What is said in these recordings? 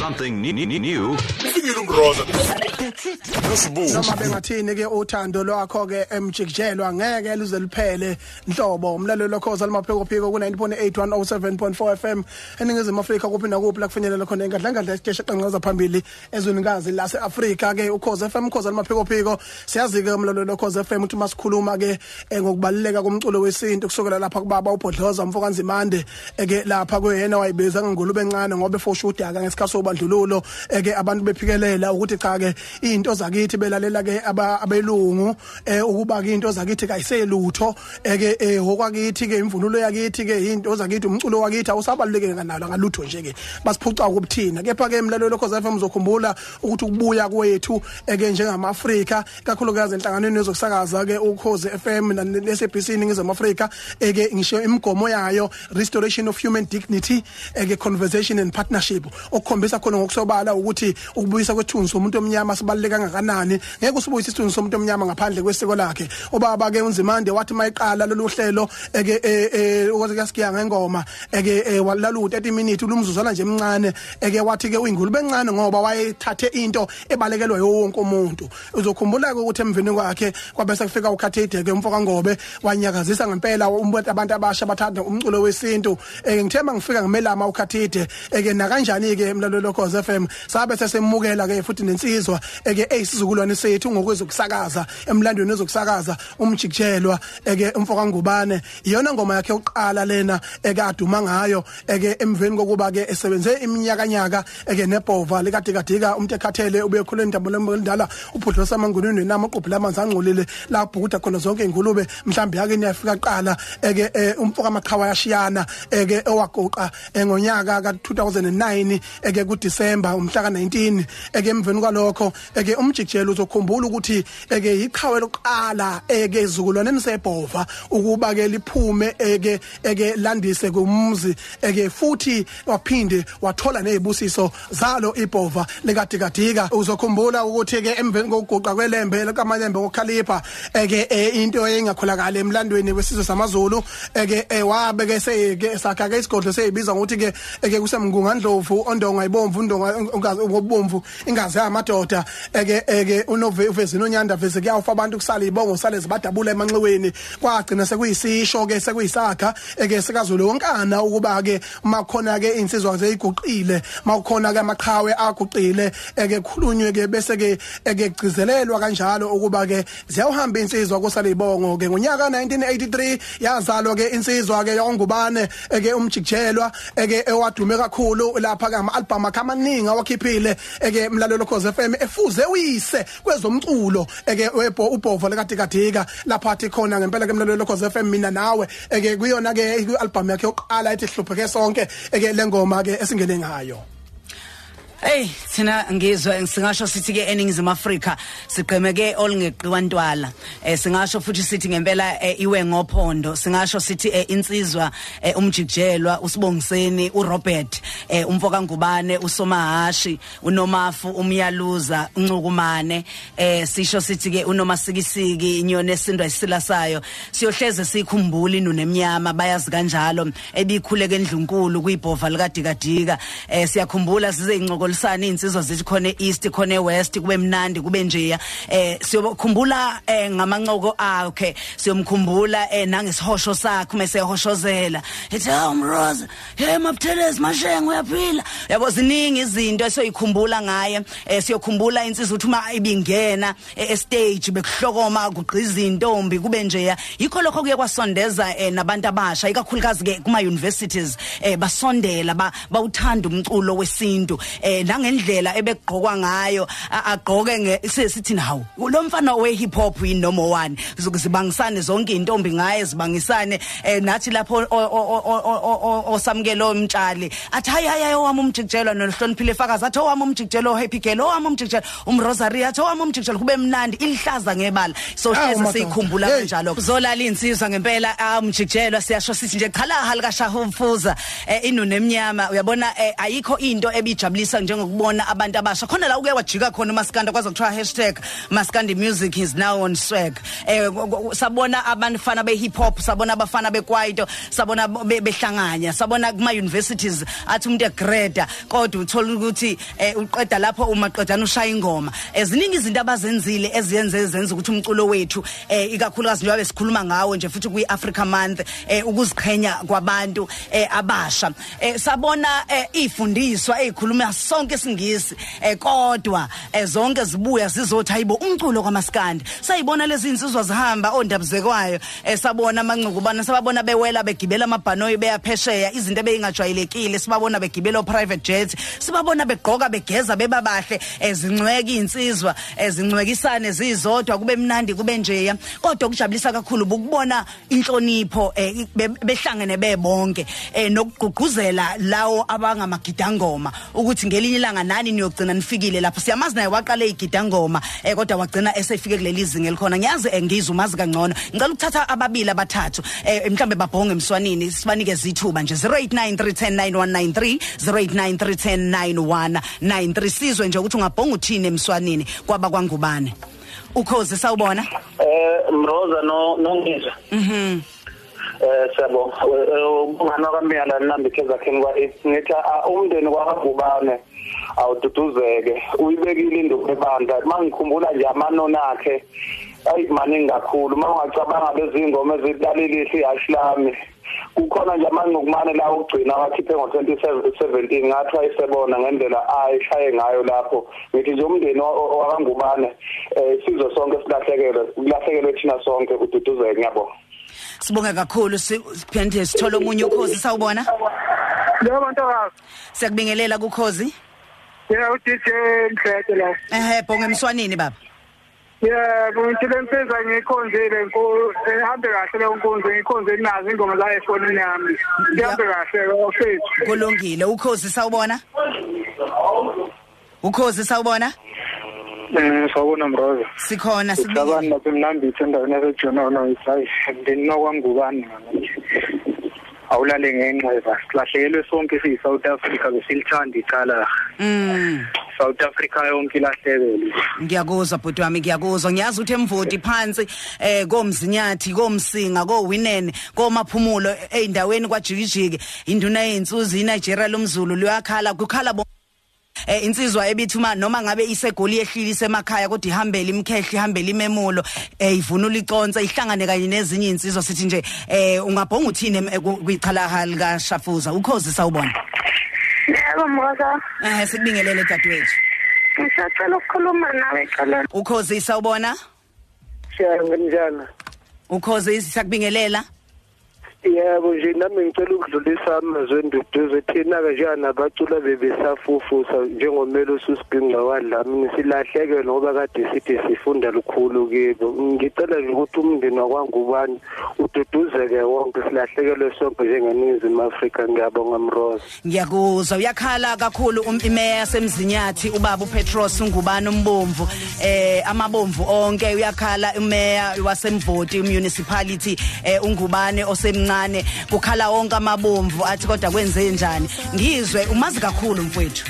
something new. new. Fikile umroza. Nosibu. noma bengathini ke uthando lwakho ke emjikijelwa ngeke luze liphele nhlobo umlalelo lokhoza limapheko phiko ku 90.8107.4 FM eningizimu Afrika kuphi nakuphi la kufinyelela khona engadla ngadla isiteshi qanqaza phambili ezwenikazi lase Afrika ke ukhoza FM ukhoza limapheko phiko siyazi ke umlalelo lokhoza FM uthi masikhuluma ke eh, ngokubaluleka komculo wesintu kusukela lapha kubaba uBhodloza mfokanzimande ke lapha kuyena wayibiza ngengulube encane ngoba efosha udaka ngesikhathi sobandlululo ke abantu bephikelela ukuthi cha ke into zakithi belalela ke aba- abelungu eh ukuba ke into zakithi kayiselutho ke eh okwakithi ke imvunulo yakithi ke into zakithi umculo wakithi awusabaluleke kanalo ngalutho nje ke. Basiphuca ukuthina. Kepha ke emlalelo lokho FM uzokhumbula ukuthi ukubuya kwethu ke njengamaAfrika kakhulukazi enhlanganweni yezokusakaza ke ukhoze FM ne-SABC ningizama Afrika ke ngisho imigomo yayo restoration of human dignity ke conversation and partnership okukhombisa khona ngokusobala ukuthi ukubuyisa kwethunzi somuntu omnyama sibaluleka kangakanani? Ngeke usibuyise isithunzi somuntu omnyama ngaphandle kwesiko lakhe. Ubaba ke unzimande wathi mayiqala lolu hlelo ke ukuthi kasikiya ngengoma ke walalu 30 minutes lumzuzwana nje emncane ke wathi ke uyingulube encane ngoba wayethathe into ebalekelwa yonke umuntu. Uzokhumbula ke ukuthi emveni kwakhe kwabese kufika ukhathide ke umfoka ngobe wanyakazisa ngempela umuntu abantu abasha bathanda umculo wesintu. Ngithemba ngifika ngimelama ukhathide ke na kanjani ke emlalelo lokho FM sabe sesemukela ke futhi nensizwa ke eyisizukulwane sethu ngokwezokusakaza emlandweni wezokusakaza umjikijelwa ke umfoka ngubane iyona ngoma yakhe yokuqala lena eke aduma ngayo eke emveni kokuba ke esebenze iminyaka nyaka eke nebhova likade kadika umuntu ekhathele ube khule indaba lendala uphudlo samangunini nama uqubhu lamanzi angcolile la bhukuda khona zonke ingulube mhlambe yake niyafika qala eke eh, umfoka amaqhawa yashiyana eke owagoqa eh, ngonyaka ka 2009 eke ku December umhla ka 19 eke emveni kwalokho eke umjikijelo uzokhumbula ukuthi eke iqhawe lokuqala eke izukulwaneni sebhova ukuba ke liphume eke eke landise kumzi eke futhi waphinde wathola nezibusiso zalo ibhova likadikadika. Uzokhumbula ukuthi ke emveni kokuguqa kwelembe lekamayembe ngokhalipha eke eh, into engakholakala emlandweni wesizwe samaZulu eke eh, wabeke seke sakha ke isigodlo seyibiza ngokuthi ke eke kusemngunga ndlovu ondonga ndonga ungazi ngobomvu ingazi yamadoda eke eke unove uvezini onyanda veze kuyawufa abantu kusala ibongo sale zibadabula emanxiweni. Kwagcina sekuyisisho ke sekuyisakha eke sikazulu wonkana ukuba ke makhona ke insizwa zeyiguqile makukhona ke amaqhawe aguqile eke khulunywe ke bese ke eke gcizelelwa kanjalo ukuba ke ziyawuhamba insizwa kusale ibongo ke. Ngonyaka 1983 yazalwa ke insizwa ke yongubane eke umjikijelwa eke ewadume kakhulu lapha ke ama album akhe amaningi awakhiphile eke mlalelo cause FM efuze uyise kwezomculo eke webo ubhovo lekadikadika lapha athi khona ngempela ke mlalelo cause FM mina nawe eke kuyona ke album yakhe yokuqala ethi hlupheke sonke eke lengoma ke esingene ngayo. Hey thina ngizwe singasho sithi ke eningizimu Afrika sigqemeke olingeqiwa ntwala eh singasho futhi sithi ngempela eh, iwe ngophondo. Singasho sithi eh, insizwa eh, umjikijelwa usibongiseni uRobert umfoka ngubane usomahashi unomafu umyaluza uncukumane eh sisho sithi ke unomasikisiki inyoni esindwa isila sayo siyohleze sikhumbula inune emnyama bayazi kanjalo ebikhuleke endlunkulu kuyibhova likadikadika eh siyakhumbula size incokolisana insizwa zithi khona east khona west kube mnandi kube njeya. Eh siyokhumbula eh ngamancoko akhe siyomkhumbula eh nangesihosho sakhe mesehoshozela ethi oh mroza hey mabuthelezi mashengo uyaphila. Yabo ziningi izinto esoyikhumbula ngaye eh siyokhumbula insizwa uthi uma ibingena eh, estage bekuhlokoma kugqiza intombi kube njeya. Yikho lokho kuye kwasondeza eh, nabantu abasha ikakhulukazi ke kuma universities eh basondela ba- bawuthanda umculo wesintu eh nangendlela ebegqokwa ngayo a- agqoke nge sithi nawo lo mfana we hip hop yini noma one zibangisane zonke intombi ngaye zibangisane eh nathi lapho o- o- o- o- o- o- osamukelo umtshali athi hayi hayi owami umjikijelwa nohloniphile fakazi athi owami umjikijelwa happy girl owami umjikijelwa umrosary athi owami umjikijelwa kube mnandi ilihlaza ngebala. So Awu, hleze madoda. siyikhumbula Hey. kanjalo zolala insizwa ngempela umjikijelwa siyasho sithi nje qhalaha lika shahufuza inune emnyama. Uyabona eh, ayikho into ebijabulisa njengokubona abantu abasha. Khona la uke wajika khona umaskanda kwaze kuthiwa hashtag maskandi music is now on swag. Eh ku- ku- sabona abafana be hip hop sabona abafana bekwaito sabona be- behlanganya sabona kuma universities athi umuntu egrade kodwa uthola ukuthi eh, uqeda lapho uma qedana ushaya ingoma. Eziningi izinto abazenzile eziyenze zenza ukuthi umculo wethu eh ikakhulukazi njengoba sikhuluma ngawo nje futhi kwi Africa month eh ukuziqhenya kwabantu eh abasha. Eh sabona eh, ifundiswa ezikhuluma sonke isingisi eh kodwa eh, zonke zibuya zizothi hayibo umculo kwamaskandi sayibona lezi insizwa zihamba ondabuzekwayo eh sabona amanqukubana sababona bewela begibela amabhanoyi beyaphesheya izinto ebeyingajwayelekile sibabona begibela private jet sibabona begqoka begeza bebabahle ezincweka insizwa ezincwekisane zizodwa kube mnandi kube njeya. Kodwa okujabulisa kakhulu ukubona inhlonipho eh, be- behlangene bebonke eh, nokugqugquzela lawo abangamagidangoma ukuthi ngelinye ilanga nani niyogcina nifikile lapho? Siyamazi naye waqala igidangoma eh, kodwa wagcina esefike kuleli zinga elikhona ngiyazi eh, ngizwe umazi kangcono. Ngicela ukuthatha ababili abathathu eh, mhlambe babhonge emswanini sibanike izithuba nje. 0893109193 0893109193 sizwe nje ukuthi ungabhonga uthini emswanini kwaba kwangubane ukhozi sawubona? Eh Mroza no nongizwa. Mhm. Eh siyabonga. Ungana kamiyala nambitheza kheni kwa ngithi ah, umndeni kwakubane awududuzeke. Uyibekile induku ebandla mangikhumbula nje amanona akhe ayi maningi kakhulu. Mangacabanga bezingoma ezilalelisa ihashi lami kukhona nje amanqokumane la ugcina wakhiphe ngo2017 ngathi ayisebona ngendlela ayishaye ngayo lapho. Ngithi nje umndeni wa- wa- wakangubane eh sizwe sonke silahlekelwe kulahlekelwe thina sonke. Ududuzeke ngiyabonga. Sibonge kakhulu. Siphinde sithole omunye ukhozi sawubona? Yebo ntokazi. siyakubingelela kukhozi? Yeah uDJ Mhlete la. ehe bonge emswanini baba Yebo ngithile mpenza ngikhonzile nkulu ehambe kahle le nkonzo ngikhonze nazo ingoma la efonini yami. Ngihambe kahle ofethu. kulungile ukhozi sawubona ukhozi sawubona Eh sawubona Mroza. sikhona Sibani sibingelela lapha emnambithe endaweni yaseJonono isayi ndini nokwangubani manje. Awulale ngenxeba silahlekelwe sonke siyi South Africa besilithanda icala. mm South Africa yonke ilahlekelwe. ngiyakuzwa bhuti wami ngiyakuzwa ngiyazi ukuthi emvoti phansi eh komzinyathi komsinga kowinene komaphumulo eindaweni kwajikijiki induna yeinsuzi iNigeria lomzulu luyakhala kukhala eh insizwa ebithuma noma ngabe isegoli yehlile isemakhaya kodwa ihambele imkhehli ihambele imemulo eh ivunula iconsa ihlangane kanye nezinye insizwa sithi nje eh ungabhonga uthini kwichala lika Shafuza ukhozi sawubona. Yebo Mroza, eh sikubingelele dadewethu ngisacela ukukhuluma nawe xolelo. ukhozi sawubona? Siyabonga njani? ukhozi siyakubingelela Yebo nje nami ngicela ukudlulisa amazwi enduduzo thina ke njana bacula bebesafufusa njengomelo ususiginqa wadlami silahleke ngoba kade sithi sifunda lukhulu kibo. Ngicela nje ukuthi umndeni wakwangubani ududuzeke wonke silahlekelwe sonke njengeningizimu Afrika. Ngiyabonga Mroza ngiyakuzwa. Uyakhala kakhulu um- imeya yasemzinyathi ubaba uPetros ungubani umbomvu? Eh amabomvu onke uyakhala umeya wasemvoti municipality eh ungubane osemncane? Kukhala wonke amabomvu athi kodwa kwenze njani. Ngizwe umazi kakhulu mfowethu.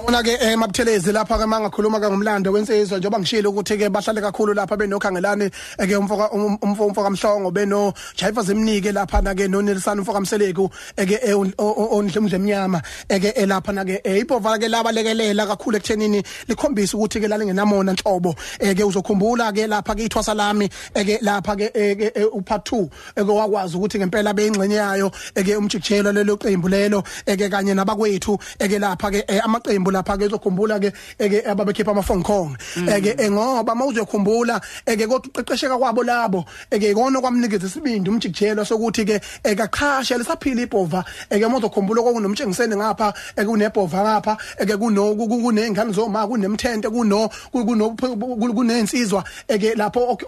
Yabona ke eh mabuthelezi lapha ke mangakhuluma ke ngomlando wensizwa njengoba ngishilo ukuthi ke bahlale kakhulu lapha benokhangelani ke umfoka um- umfo umfoka mhlongo beno Jaifa zemnike lapha na ke no Nelson umfoka mseleku ke ondlemdle emnyama ke lapha na ke ibova ke labalekelela kakhulu ekuthenini likhombisa ukuthi ke lale ngenamona nhlobo ke uzokhumbula ke lapha ke ithwasa lami ke lapha ke upart 2 ke wakwazi ukuthi ngempela beyingxenye yayo ke umjikjelo lelo qembu lelo ke kanye nabakwethu ke lapha ke amaqembu lapha ke uzokhumbula ke ke ababekhipha ama phone call ke ngoba mawuzokhumbula ke kodwa uqeqesheka kwabo labo ke ikona kwamnikeza isibindi umjikjelo sokuthi ke ekaqhasha lesaphila ibhova. Ke mawuzokhumbula kokunomtshengiseni ngapha kunebhova ngapha ke kuno kunengane zoma kunemthente kuno kuno kunensizwa ke lapho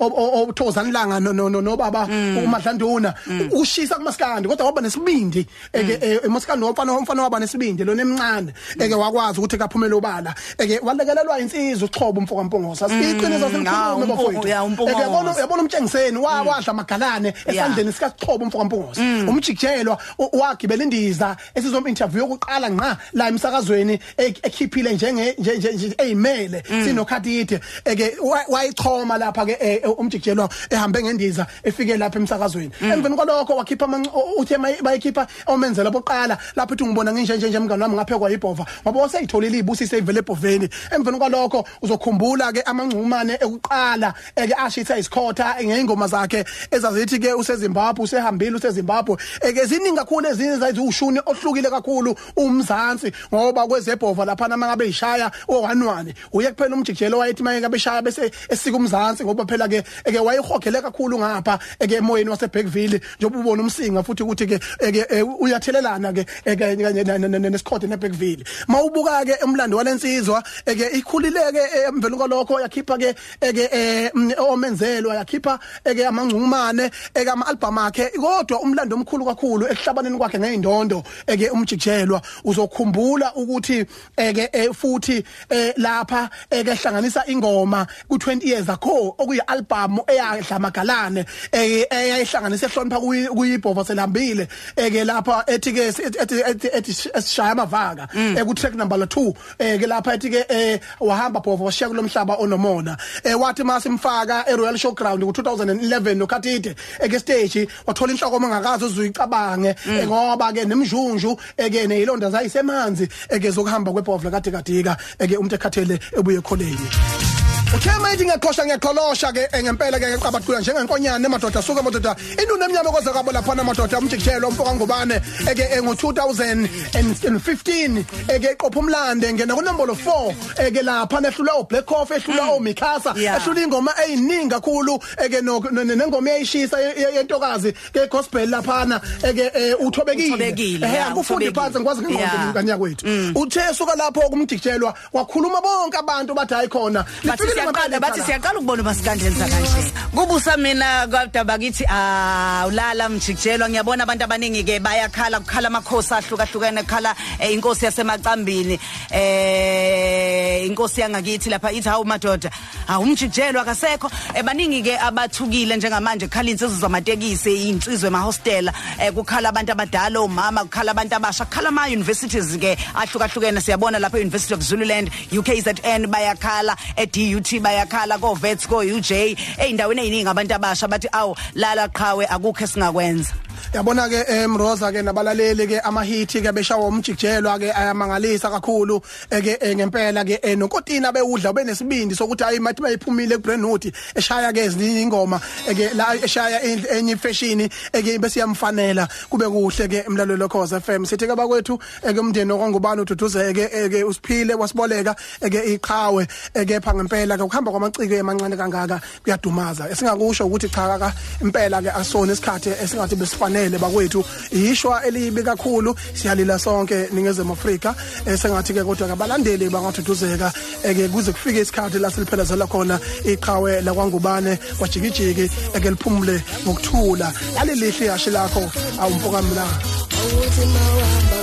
othozana langa no baba umadlanduna ushisa kumaskandi kodwa waba nesibindi. Ke emaskandi wamfana wamfana waba nesibindi lona emncane. Eke wakwazi ukuthi kaphumele ubala eke walekelelwa insizwa uxhobo umfoka Mpongosa siqiniso ah, semkhulume umpo- bafowethu ya, uMpungose. eke yabona yabona umtshengiseni wa wadla magalane esandleni sika Xhobo umfoka Mpongosa umjikijelwa u- wagibela indiza esizom interview yokuqala nqa la emsakazweni ek- ekhiphile njenge nje- nje nje eyimele sinokhatite eke wa- wayichoma lapha ke eh, umjikijelwa ehambe ngendiza efike lapha emsakazweni. Emveni kwalokho wakhipha amanc- u- uthe mayi- bayikhipha omenzela boqala lapho ethi ngibona nginje nje nje mngani wami ngaphekwa yibhova ngoba waseyitholile ibusise ivele ebhoveni emveni kwalokho uzokhumbula ke amangcumane ekuqala eke ashitha isikhotha ngeingoma zakhe ezazithi ke useZimbabwe usehambile useZimbabwe eke ziningi kakhulu ezinye zayithi ushuni ohlukile kakhulu umzansi ngoba kwezebhova lapha mangabe ishaya owanwane uye kuphela umjikijelo wayethi mayeke abeshaya bese esika umzansi ngoba phela ke eke wayehogele kakhulu ngapha eke emoyeni waseBackville njengoba ubona umsinga futhi ukuthi ke eh, uyathelelana ke kanye nesikhothi neBackville mawubuka ke umlando walensizwa eke ikhulileke emveni kwalokho yakhipha ke eh, mm, omenzelwa yakhipha eke amangcumane eke ama album akhe kodwa umlando omkhulu kakhulu ekuhlabaneni kwakhe ngeindondo eke umjikijelwa uzokhumbula ukuthi eh, futhi eh, lapha eke hlanganisa ingoma ku20 years ago okuyi album eyadla magalane eyayihlanganisa ehlonipha kuyi- kuyibhova selambile eke lapha ethi ke ethi esishaya amavaka eku track number 2 eke lapha ethi ke eh, wahamba bhova washiya kulomhlaba onomona. Eh, wathi masimfaka eRoyal Showground ku2011 nokhathide eke stage wathola inhloko mangakazi uzuyicabange eh, ngoba ke nemjunju eke nezilonda zayisemanzi eke zokuhamba kwebhova kade kadika eke umuntu ekhathele ebuye ekholeni. Uthema ithi ngiyaqhosha ngiyaqholosha ke eh, ngempela ke qabathula njengenkonyane emadoda suka madoda induna emnyama koze kwabo lapha amadoda umjikijelo umfoka ngubane eke eh, ngo2015 eke iqopha umlande ngena kunombolo 4 eke lapha nehlula oBlack Coffee ehlula oMikasa Yeah. ehlula ingoma eyiningi kakhulu eke nengoma ye- yentokazi ke gospel laphana eke eh, uthobekile. Eh, uthobekile. phansi ngikwazi ngingqondo Yeah. mngani yakwethu uthe suka lapho kumjikijelwa wakhuluma bonke abantu bathi hayi khona. Siyaqala ngempela bathi icala. siyaqala ukubona umasikandlenza kanje. Kubusa mina kodwa bakithi ah ulala mjikijelwa ngiyabona abantu abaningi ke bayakhala kukhala amakhosi ahlukahlukene kukhala eh, inkosi yasemacambini eh inkosi yangakithi lapha ithi hawu madoda hawu umjikijelwa akasekho. Eh, baningi ke abathukile njengamanje kukhala insizwe zamatekisi insizwe emahostela eh, kukhala abantu abadala omama kukhala abantu abasha kukhala ama universities ke ahlukahlukene. Siyabona lapha University of Zululand UKZN bayakhala eDUT bayakhala ko Vets ko UJ eindaweni eziningi abantu abasha bathi awu lala qhawe akukho esingakwenza. Yabona ke emroza ke nabalaleli ke amahiti ke beshawa umjikijelwa ke ayamangalisa kakhulu eke eh, ngempela ke eh, nokotina beudla benesibindi sokuthi ayi mathi bayiphumile kuBrentwood eshaya ke ezinye ingoma eke la eshaya en- enye fashion eke bese yamfanela kube kuhle ke emlalelo khoza FM sithi ke bakwethu eke umndeni okwangubani ududuzeke eke usiphile wasiboleka eke iqhawe eke pha ngempela ke ukuhamba kwamaciko emancane kangaka kuyadumaza. Esingakusho ukuthi cha ka impela ke asona isikhathi esingathi besifanele bakwethu. Ishwa elibi kakhulu. Siyalila sonke ningezemo Afrika. Esengathi ke kodwa kabalandeli bangathuduzeka eke kuze kufike isikhathi la siliphelezela khona iqhawe la kwangubane kwajikijiki eke liphumule ngokuthula. Alilihle yashi lakho awumfoka mina awuthi mawamba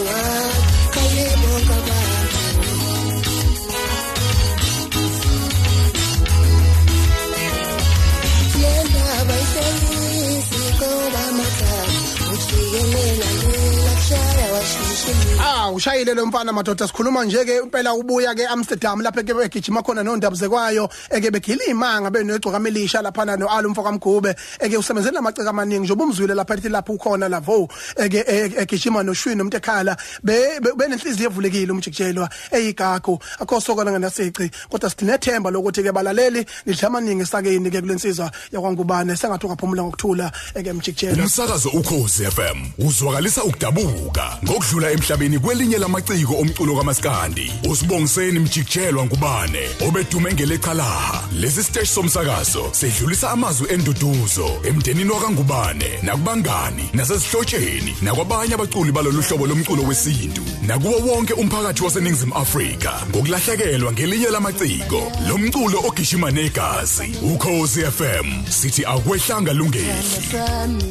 ushayile lo mfana madoda sikhuluma nje ke impela ubuya ke Amsterdam lapha ke begijima khona nondaba zekwayo eke begila imanga benegcoka melisha lapha no Alu mfoka mgube eke usebenzela amaceka amaningi njengoba umzwile lapha ethi lapha ukhona lavo eke egijima noshwini umuntu ekhala be be- benenhliziyo evulekile umjikijelwa eyigagu. Akho sokona ngenasici kodwa sidinethemba lokuthi ke balaleli lidla amaningi sakeni ke kulensizwa yakwangubane sengathi ungaphumula ngokuthula eke mjikijelwa Umsakazo ukhozi FM uzwakalisa ukudabuka ngokudlula emhlabeni kwelinye lamaciko omculo kaMaskandi. Usibongiseni mjikijelwa ngubane obedume ngelecalaha. Lesi stage somsakazo sedlulisa amazwi enduduzo emndenini wakangubane nakubangani nasesihlotsheni nakwabanye abaculi balolu hlobo lomculo wesintu nakuwo wonke umphakathi waseNingizimu Afrika ngokulahlekelwa ngelinye lamaciko lomculo ogishima negazi. Ukhozi FM sithi akwehlanga lungeli. sami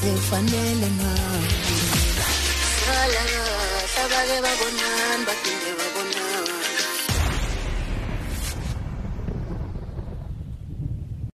sifanele ngawe sala bake babonani baphinde babonani